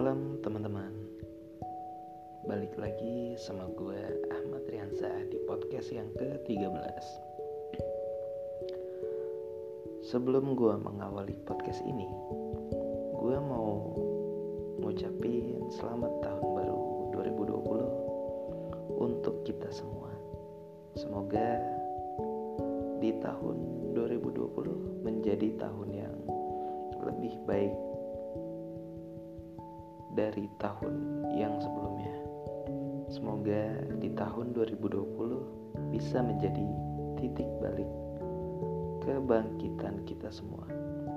malam teman-teman. Balik lagi sama gue Ahmad Riansa di podcast yang ke-13 Sebelum gue mengawali podcast ini Gue mau ngucapin selamat tahun baru 2020 Untuk kita semua. Semoga di tahun 2020 menjadi tahun yang lebih baik dari tahun yang sebelumnya. Semoga di tahun 2020 bisa menjadi titik balik kebangkitan kita semua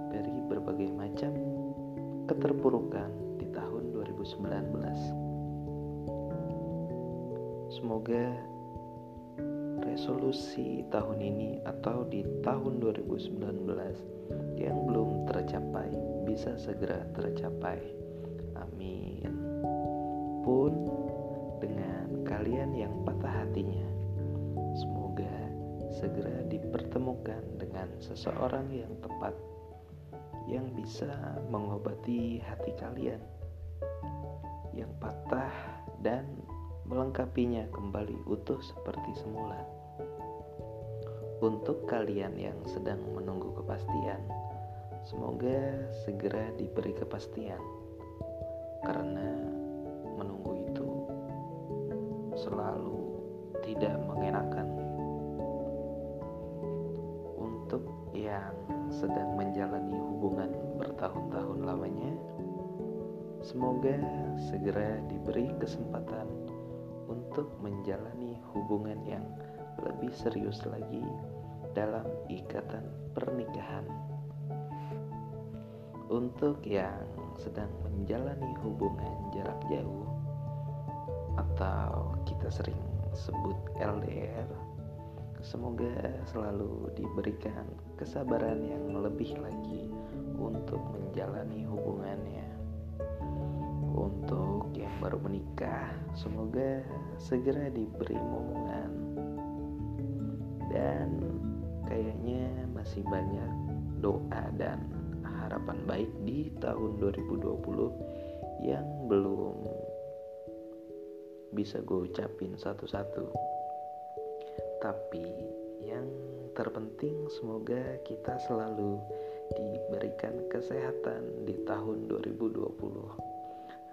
dari berbagai macam keterpurukan di tahun 2019. Semoga resolusi tahun ini atau di tahun 2019 yang belum tercapai bisa segera tercapai. Pun dengan kalian yang patah hatinya, semoga segera dipertemukan dengan seseorang yang tepat yang bisa mengobati hati kalian yang patah dan melengkapinya kembali utuh seperti semula. Untuk kalian yang sedang menunggu kepastian, semoga segera diberi kepastian karena selalu tidak mengenakan. Untuk yang sedang menjalani hubungan bertahun-tahun lamanya semoga segera diberi kesempatan untuk menjalani hubungan yang lebih serius lagi dalam ikatan pernikahan. Untuk yang sedang menjalani hubungan jarak jauh atau kita sering sebut LDR semoga selalu diberikan kesabaran yang lebih lagi untuk menjalani hubungannya. Untuk yang baru menikah semoga segera diberi momongan. Dan kayaknya masih banyak doa dan harapan baik di tahun 2020 yang belum bisa gue ucapin satu-satu. Tapi yang terpenting semoga kita selalu diberikan kesehatan di tahun 2020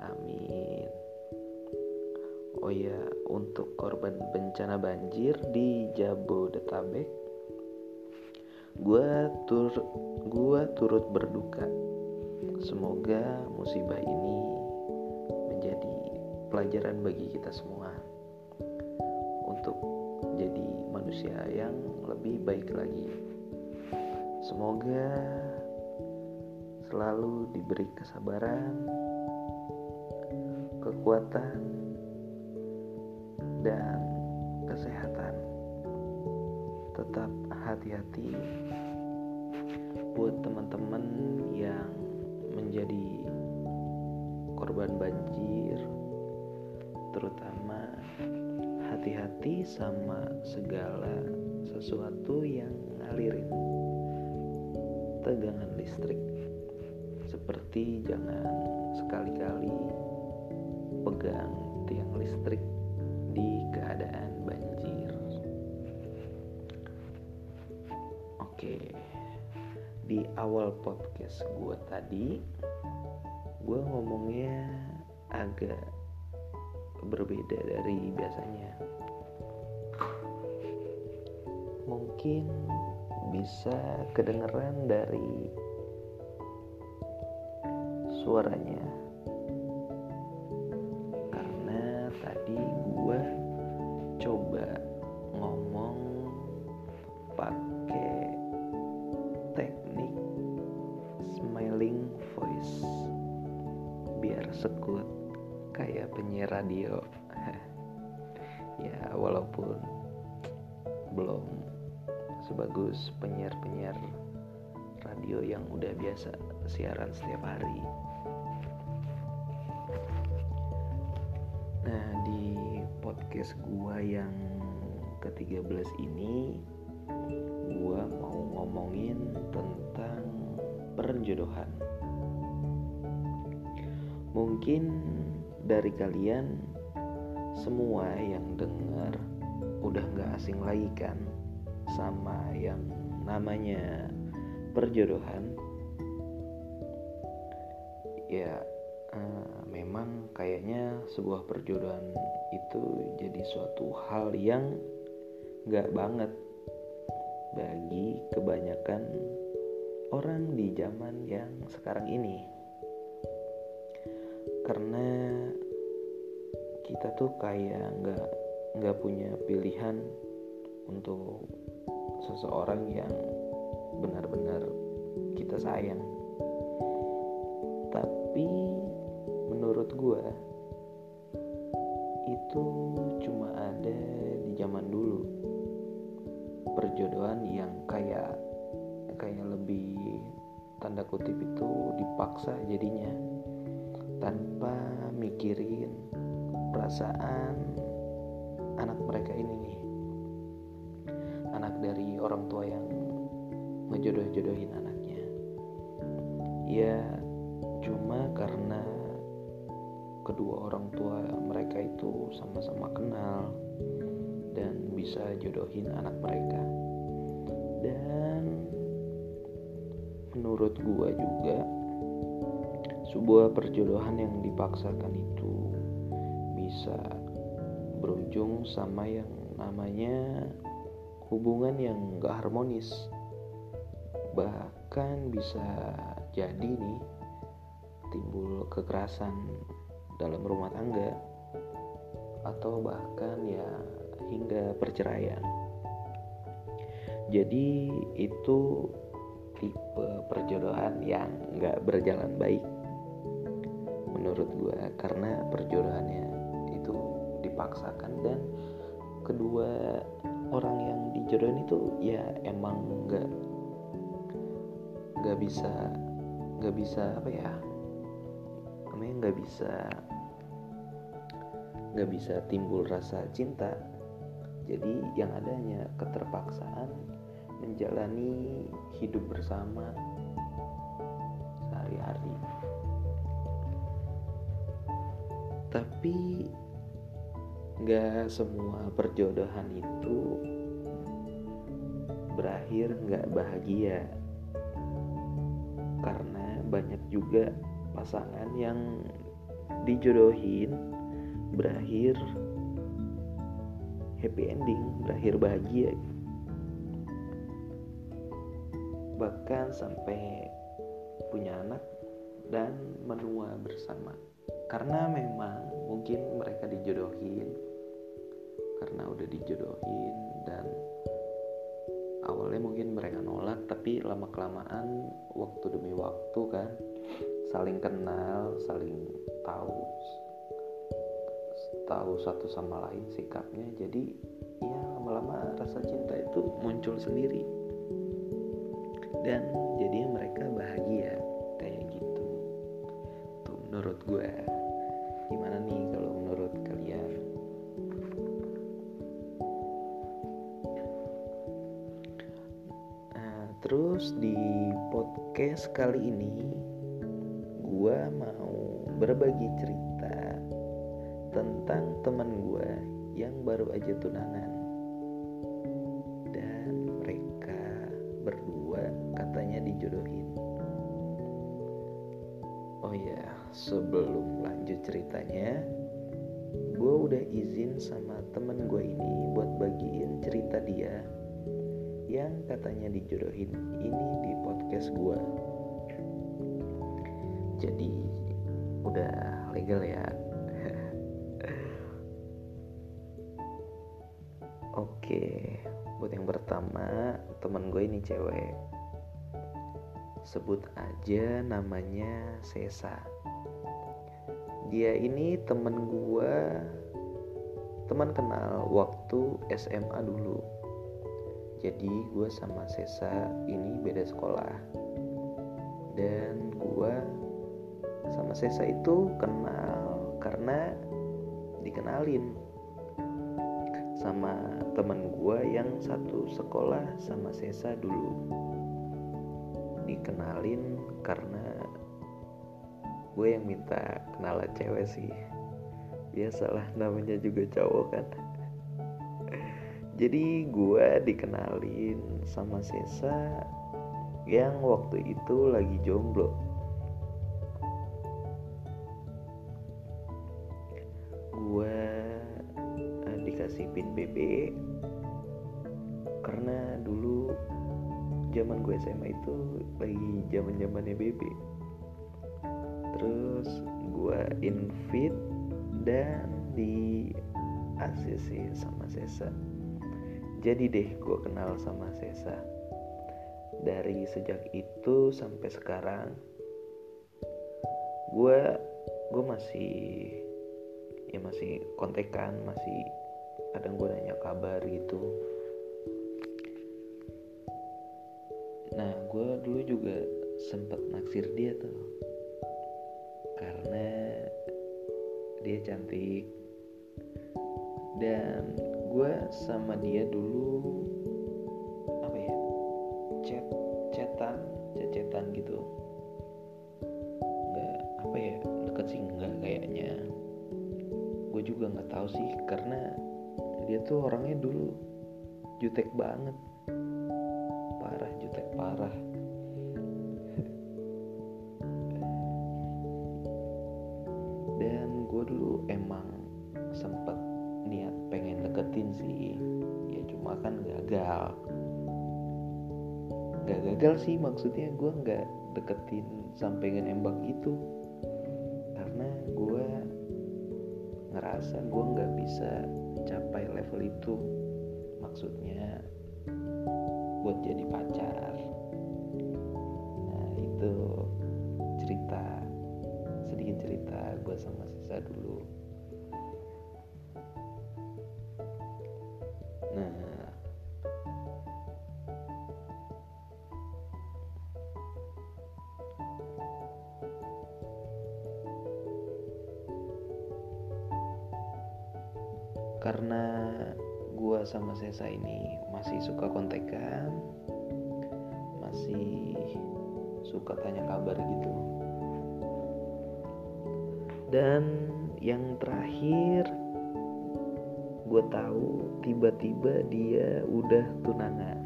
amin. Oh ya untuk korban bencana banjir di Jabodetabek Gua tur gua turut berduka. Semoga musibah ini pelajaran bagi kita semua untuk jadi manusia yang lebih baik lagi. Semoga selalu diberi kesabaran, kekuatan, dan kesehatan. Tetap hati-hati buat teman-teman yang menjadi korban banjir hati-hati sama segala sesuatu yang ngalirin tegangan listrik. Seperti jangan sekali-kali pegang tiang listrik di keadaan banjir. Oke di awal podcast gue tadi gue ngomongnya agak berbeda dari biasanya mungkin bisa kedengeran dari suaranya penyiar-penyiar radio yang udah biasa siaran setiap hari. Nah di podcast gua yang ke-13 ini gua mau ngomongin tentang perjodohan. Mungkin dari kalian semua yang dengar udah nggak asing lagi kan sama yang namanya perjodohan ya uh, memang kayaknya sebuah perjodohan itu jadi suatu hal yang nggak banget bagi kebanyakan orang di zaman yang sekarang ini. Karena kita tuh kayak nggak nggak punya pilihan untuk seseorang yang benar-benar kita sayang. Tapi menurut gue itu cuma ada di zaman dulu. Perjodohan yang kayak kayak lebih tanda kutip itu dipaksa jadinya. Tanpa mikirin perasaan anak mereka ini. nih dari orang tua yang ngejodoh-jodohin anaknya. Ya cuma karena kedua orang tua mereka itu sama-sama kenal dan bisa jodohin anak mereka. Dan menurut gua juga sebuah perjodohan yang dipaksakan itu bisa berujung sama yang namanya hubungan yang gak harmonis. Bahkan bisa jadi nih timbul kekerasan dalam rumah tangga atau bahkan ya hingga perceraian. Jadi itu tipe perjodohan yang gak berjalan baik menurut gue karena perjodohannya itu dipaksakan. Dan kedua orang yang dijodohin itu ya emang nggak nggak bisa nggak bisa apa ya? Namanya nggak bisa nggak bisa timbul rasa cinta. Jadi yang adanya keterpaksaan menjalani hidup bersama sehari-hari. Tapi nggak semua perjodohan itu berakhir nggak bahagia. Karena banyak juga pasangan yang dijodohin berakhir happy ending berakhir bahagia. Bahkan sampai punya anak dan menua bersama. Karena memang mungkin mereka dijodohin karena udah dijodohin dan awalnya mungkin mereka nolak tapi lama kelamaan waktu demi waktu kan saling kenal saling tahu tahu satu sama lain sikapnya. Jadi ya lama-lama rasa cinta itu muncul sendiri. Dan jadinya mereka terus di podcast kali ini gue mau berbagi cerita tentang teman gue yang baru aja tunangan. Dan mereka berdua katanya dijodohin. Oh ya sebelum lanjut ceritanya gue udah izin sama temen gue ini buat bagiin cerita dia yang katanya dijodohin ini di podcast gue jadi udah legal ya. Oke buat yang pertama temen gue ini cewek. Sebut aja namanya Sesa. Dia ini temen gue teman kenal waktu SMA dulu jadi gue sama Sesa ini beda sekolah. Dan gue sama Sesa itu kenal karena dikenalin sama teman gue yang satu sekolah sama Sesa dulu. Dikenalin karena gue yang minta kenalan cewek sih. Biasalah namanya juga cowok kan jadi gue dikenalin sama Sesa yang waktu itu lagi jomblo. Gue uh, dikasih pin BB karena dulu zaman gue SMA itu lagi zaman zamannya BB terus gue invite dan di ACC sama Sesa jadi deh gue kenal sama Sesa. Dari sejak itu sampai sekarang gue gue masih ya masih kontekan masih kadang gue nanya kabar gitu. Nah gue dulu juga sempet naksir dia tuh. Karena dia cantik. Dan gue sama dia dulu apa ya chat chatan chat gitu. Nggak apa ya deket sih nggak kayaknya. Gue juga nggak tahu sih karena dia tuh orangnya dulu jutek banget. Parah jutek parah sih maksudnya gue nggak deketin sampai nembak gitu karena gue ngerasa gue nggak bisa capai level itu. Maksudnya buat jadi pacar. Nah itu cerita sedikit cerita gue sama Sisa dulu Sesa ini. Masih suka kontekan. Masih suka tanya kabar gitu. Dan yang terakhir gue tahu tiba-tiba dia udah tunangan.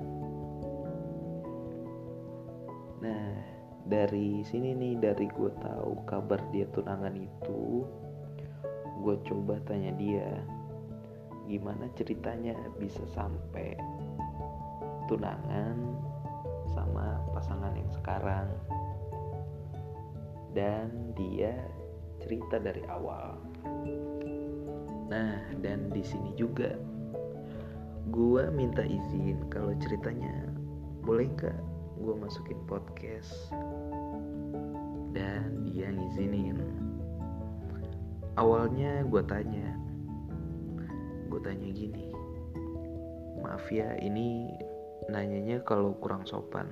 Nah dari sini nih dari gue tahu kabar dia tunangan itu gue coba tanya dia gimana ceritanya bisa sampai tunangan sama pasangan yang sekarang. Dan dia cerita dari awal. Nah dan di sini juga gue minta izin kalau ceritanya boleh nggak gue masukin podcast? Dan dia ngizinin. Awalnya gue tanya gue tanya gini maaf ya ini nanyanya kalau kurang sopan.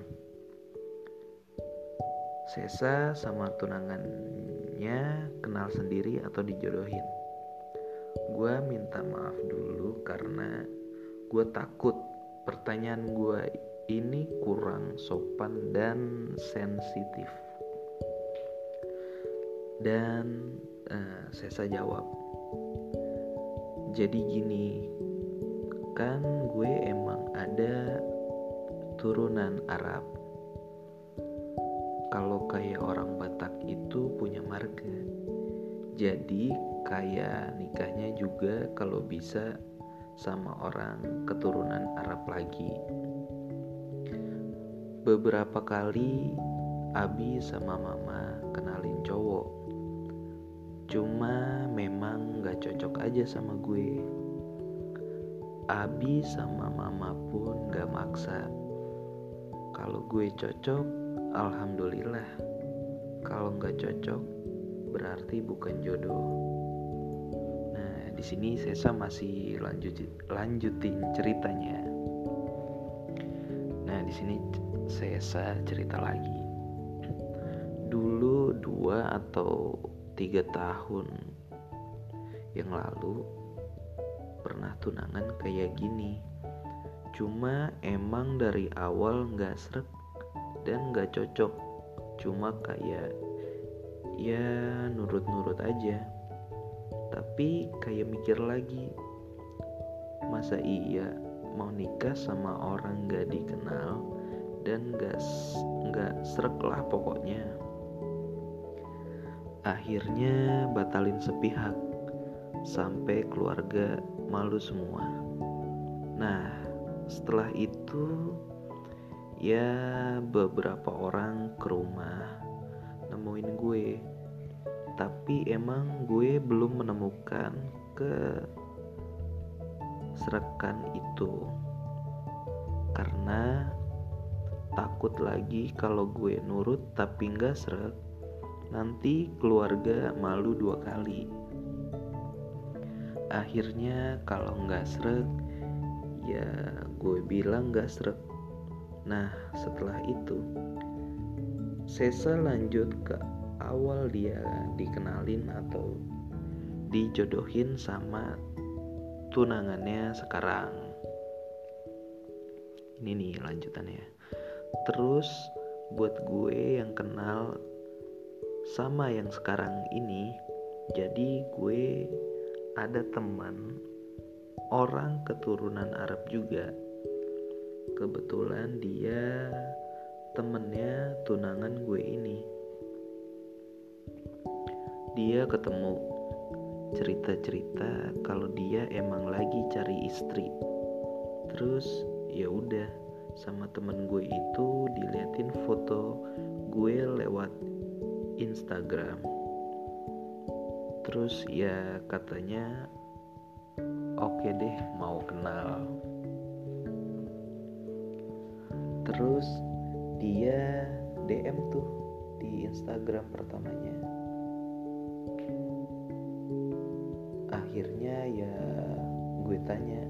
Sesa sama tunangannya kenal sendiri atau dijodohin? Gue minta maaf dulu karena gue takut pertanyaan gue ini kurang sopan dan sensitif. Dan uh, Sesa jawab jadi gini kan gue emang ada turunan Arab. Kalau kayak orang Batak itu punya marga. Jadi kayak nikahnya juga kalau bisa sama orang keturunan Arab lagi. Beberapa kali Abi sama Mama kenalin aja sama gue. Abi sama Mama pun gak maksa. Kalau gue cocok Alhamdulillah. Kalau gak cocok berarti bukan jodoh. Nah di sini Sesa masih lanjutin lanjutin ceritanya. Nah di sini Sesa cerita lagi. Dulu dua atau tiga tahun yang lalu pernah tunangan kayak gini. Cuma emang dari awal nggak srek dan nggak cocok. Cuma kayak ya nurut-nurut aja. Tapi kayak mikir lagi masa iya mau nikah sama orang gak dikenal dan gak nggak serak lah pokoknya. Akhirnya batalin sepihak sampai keluarga malu semua. Nah setelah itu ya beberapa orang ke rumah nemuin gue. Tapi emang gue belum menemukan ke serakan itu. Karena takut lagi kalau gue nurut tapi nggak seret nanti keluarga malu dua kali akhirnya kalau nggak seret ya gue bilang nggak seret nah setelah itu Sesa lanjut ke awal dia dikenalin atau dijodohin sama tunangannya sekarang. Ini nih lanjutannya. Terus buat gue yang kenal sama yang sekarang ini jadi gue ada teman orang keturunan Arab juga. Kebetulan dia temennya tunangan gue ini. Dia ketemu. Cerita-cerita kalau dia emang lagi cari istri. Terus ya udah sama temen gue itu diliatin foto gue lewat Instagram terus ya katanya oke deh mau kenal. Terus dia DM tuh di Instagram pertamanya. Akhirnya ya gue tanya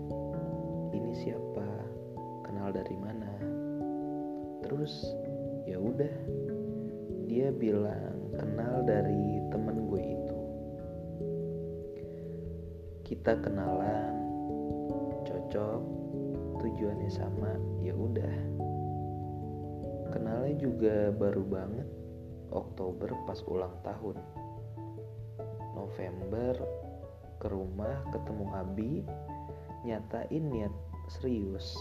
ini siapa? Kenal dari mana? Terus ya udah dia bilang kita kenalan. Cocok tujuannya sama ya udah. Kenalnya juga baru banget Oktober pas ulang tahun. November ke rumah ketemu Abi nyatain niat serius.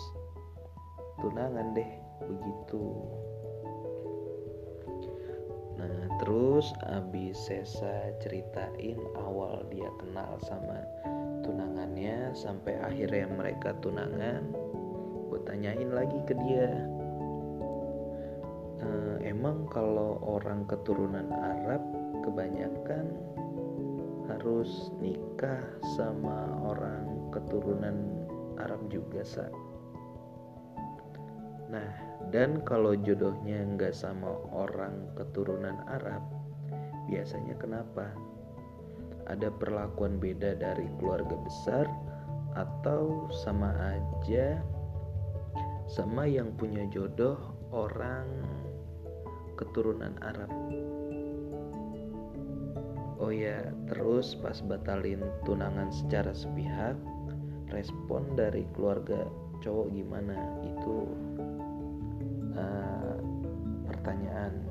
Tunangan deh begitu. Nah terus Abi Sesa ceritain awal dia kenal sama sampai akhirnya mereka tunangan gue tanyain lagi ke dia. E, emang kalau orang keturunan Arab kebanyakan harus nikah sama orang keturunan Arab juga sa? Nah dan kalau jodohnya nggak sama orang keturunan Arab biasanya kenapa ada perlakuan beda dari keluarga besar atau sama aja sama yang punya jodoh orang keturunan Arab Oh ya, terus pas batalin tunangan secara sepihak, respon dari keluarga cowok gimana? Itu uh, pertanyaan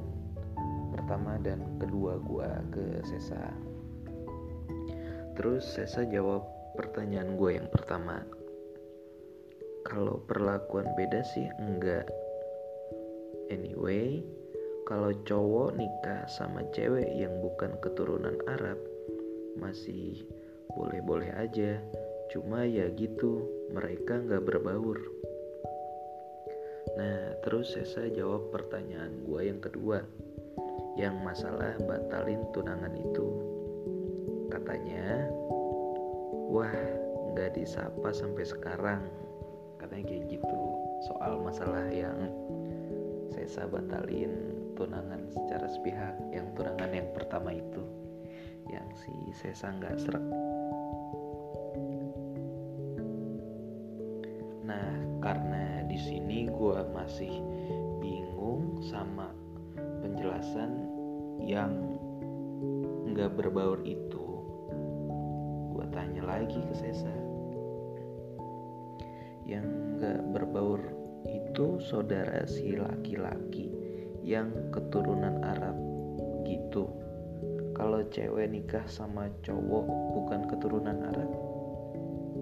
pertama dan kedua gua ke Sesa. Terus Sesa jawab pertanyaan gue yang pertama. Kalau perlakuan beda sih enggak. Anyway, kalau cowok nikah sama cewek yang bukan keturunan Arab masih boleh-boleh aja cuma ya gitu mereka nggak berbaur nah terus saya jawab pertanyaan gue yang kedua yang masalah batalin tunangan itu katanya wah nggak disapa sampai sekarang. Katanya kayak gitu soal masalah yang saya batalin tunangan secara sepihak yang tunangan yang pertama itu yang si Sesa nggak serak. Nah karena di sini gue masih bingung sama penjelasan yang nggak berbaur itu gue tanya lagi ke Sesa. Yang nggak berbaur itu saudara si laki-laki yang keturunan Arab gitu. Kalau cewek nikah sama cowok bukan keturunan Arab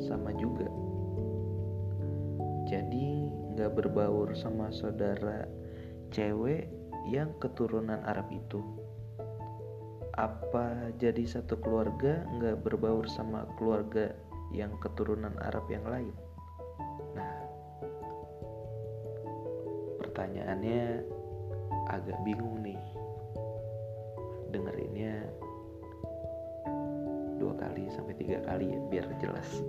sama juga. Jadi nggak berbaur sama saudara cewek yang keturunan Arab itu apa jadi satu keluarga nggak berbaur sama keluarga yang keturunan Arab yang lain? Nah pertanyaannya agak bingung nih. Dengerinnya dua kali sampai tiga kali ya biar jelas.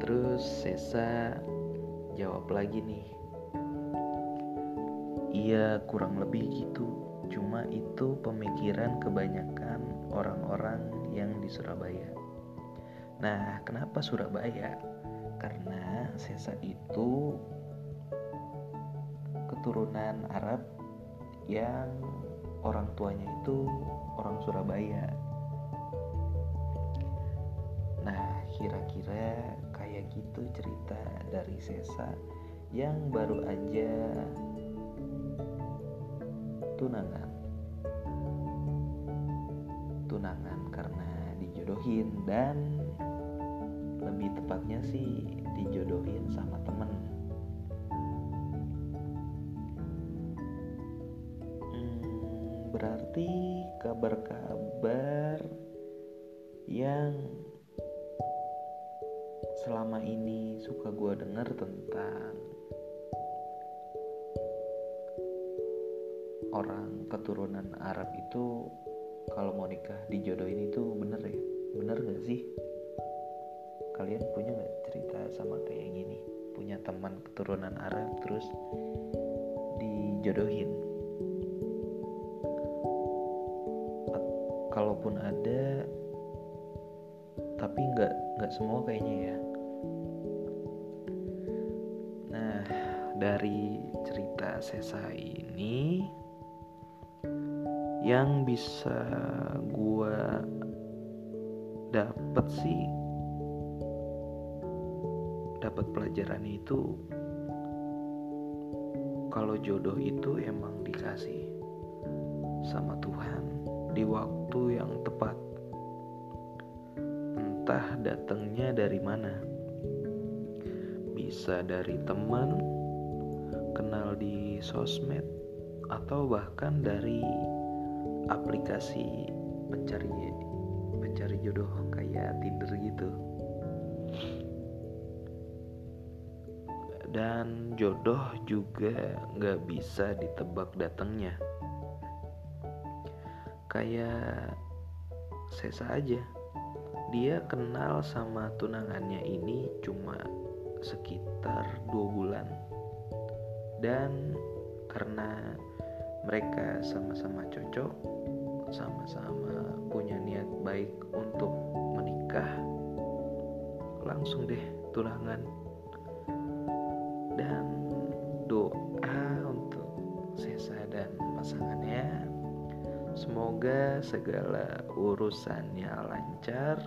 Terus Sesa jawab lagi nih. Iya kurang lebih gitu cuma itu pemikiran kebanyakan orang-orang yang di Surabaya nah kenapa Surabaya karena Sesa itu keturunan Arab yang orang tuanya itu orang Surabaya. Nah, kira-kira kayak gitu cerita dari Sesa yang baru aja tunangan. Tunangan karena dijodohin dan lebih tepatnya sih dijodohin sama temen berarti kabar-kabar yang selama ini suka gue dengar tentang orang keturunan Arab itu kalau mau nikah dijodohin itu bener ya? Bener gak sih? Kalian punya nggak cerita sama kayak gini? Punya teman keturunan Arab terus dijodohin? Kalaupun ada tapi nggak nggak semua kayaknya ya. Nah dari cerita Sesa ini yang bisa gua dapat sih dapat pelajaran itu kalau jodoh itu emang dikasih sama Tuhan di waktu yang tepat. Entah datangnya dari mana. Bisa dari teman, kenal di sosmed, atau bahkan dari aplikasi pencari pencari jodoh kayak Tinder gitu. Dan jodoh juga nggak bisa ditebak datangnya. Kayak Sesa aja. Dia kenal sama tunangannya ini cuma sekitar dua bulan. Dan karena mereka sama-sama cocok sama-sama punya niat baik untuk menikah langsung deh tunangan dan doa untuk Sesa dan pasangannya Semoga segala urusannya lancar,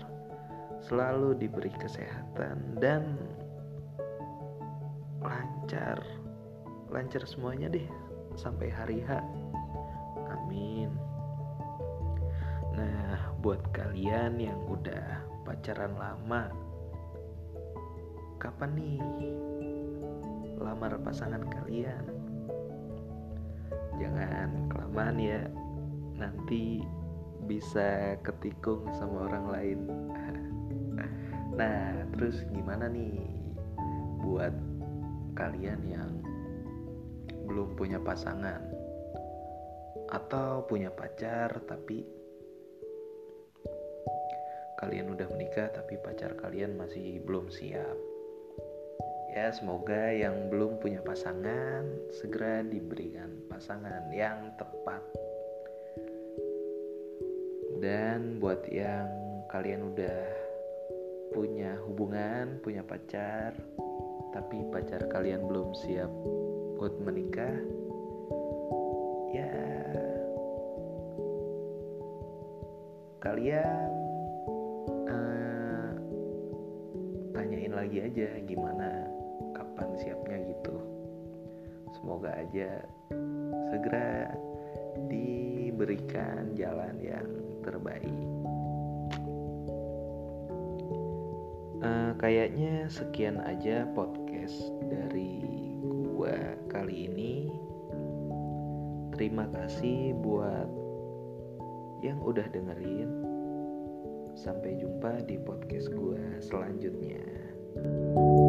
selalu diberi kesehatan dan lancar. Lancar semuanya deh sampai hari H. buat kalian yang udah pacaran lama, kapan nih lamar pasangan kalian? Jangan kelamaan ya nanti bisa ketikung sama orang lain. Nah terus gimana nih buat kalian yang belum punya pasangan? Atau punya pacar tapi kalian udah menikah tapi pacar kalian masih belum siap. Ya semoga yang belum punya pasangan segera diberikan pasangan yang tepat. Dan buat yang kalian udah punya hubungan, punya pacar, tapi pacar kalian belum siap buat menikah, ya kalian lagi aja gimana, kapan siapnya gitu. Semoga aja segera di berikan jalan yang terbaik. Uh, kayaknya sekian aja podcast dari gua kali ini. Terima kasih buat yang udah dengerin. Sampai jumpa di podcast gua selanjutnya you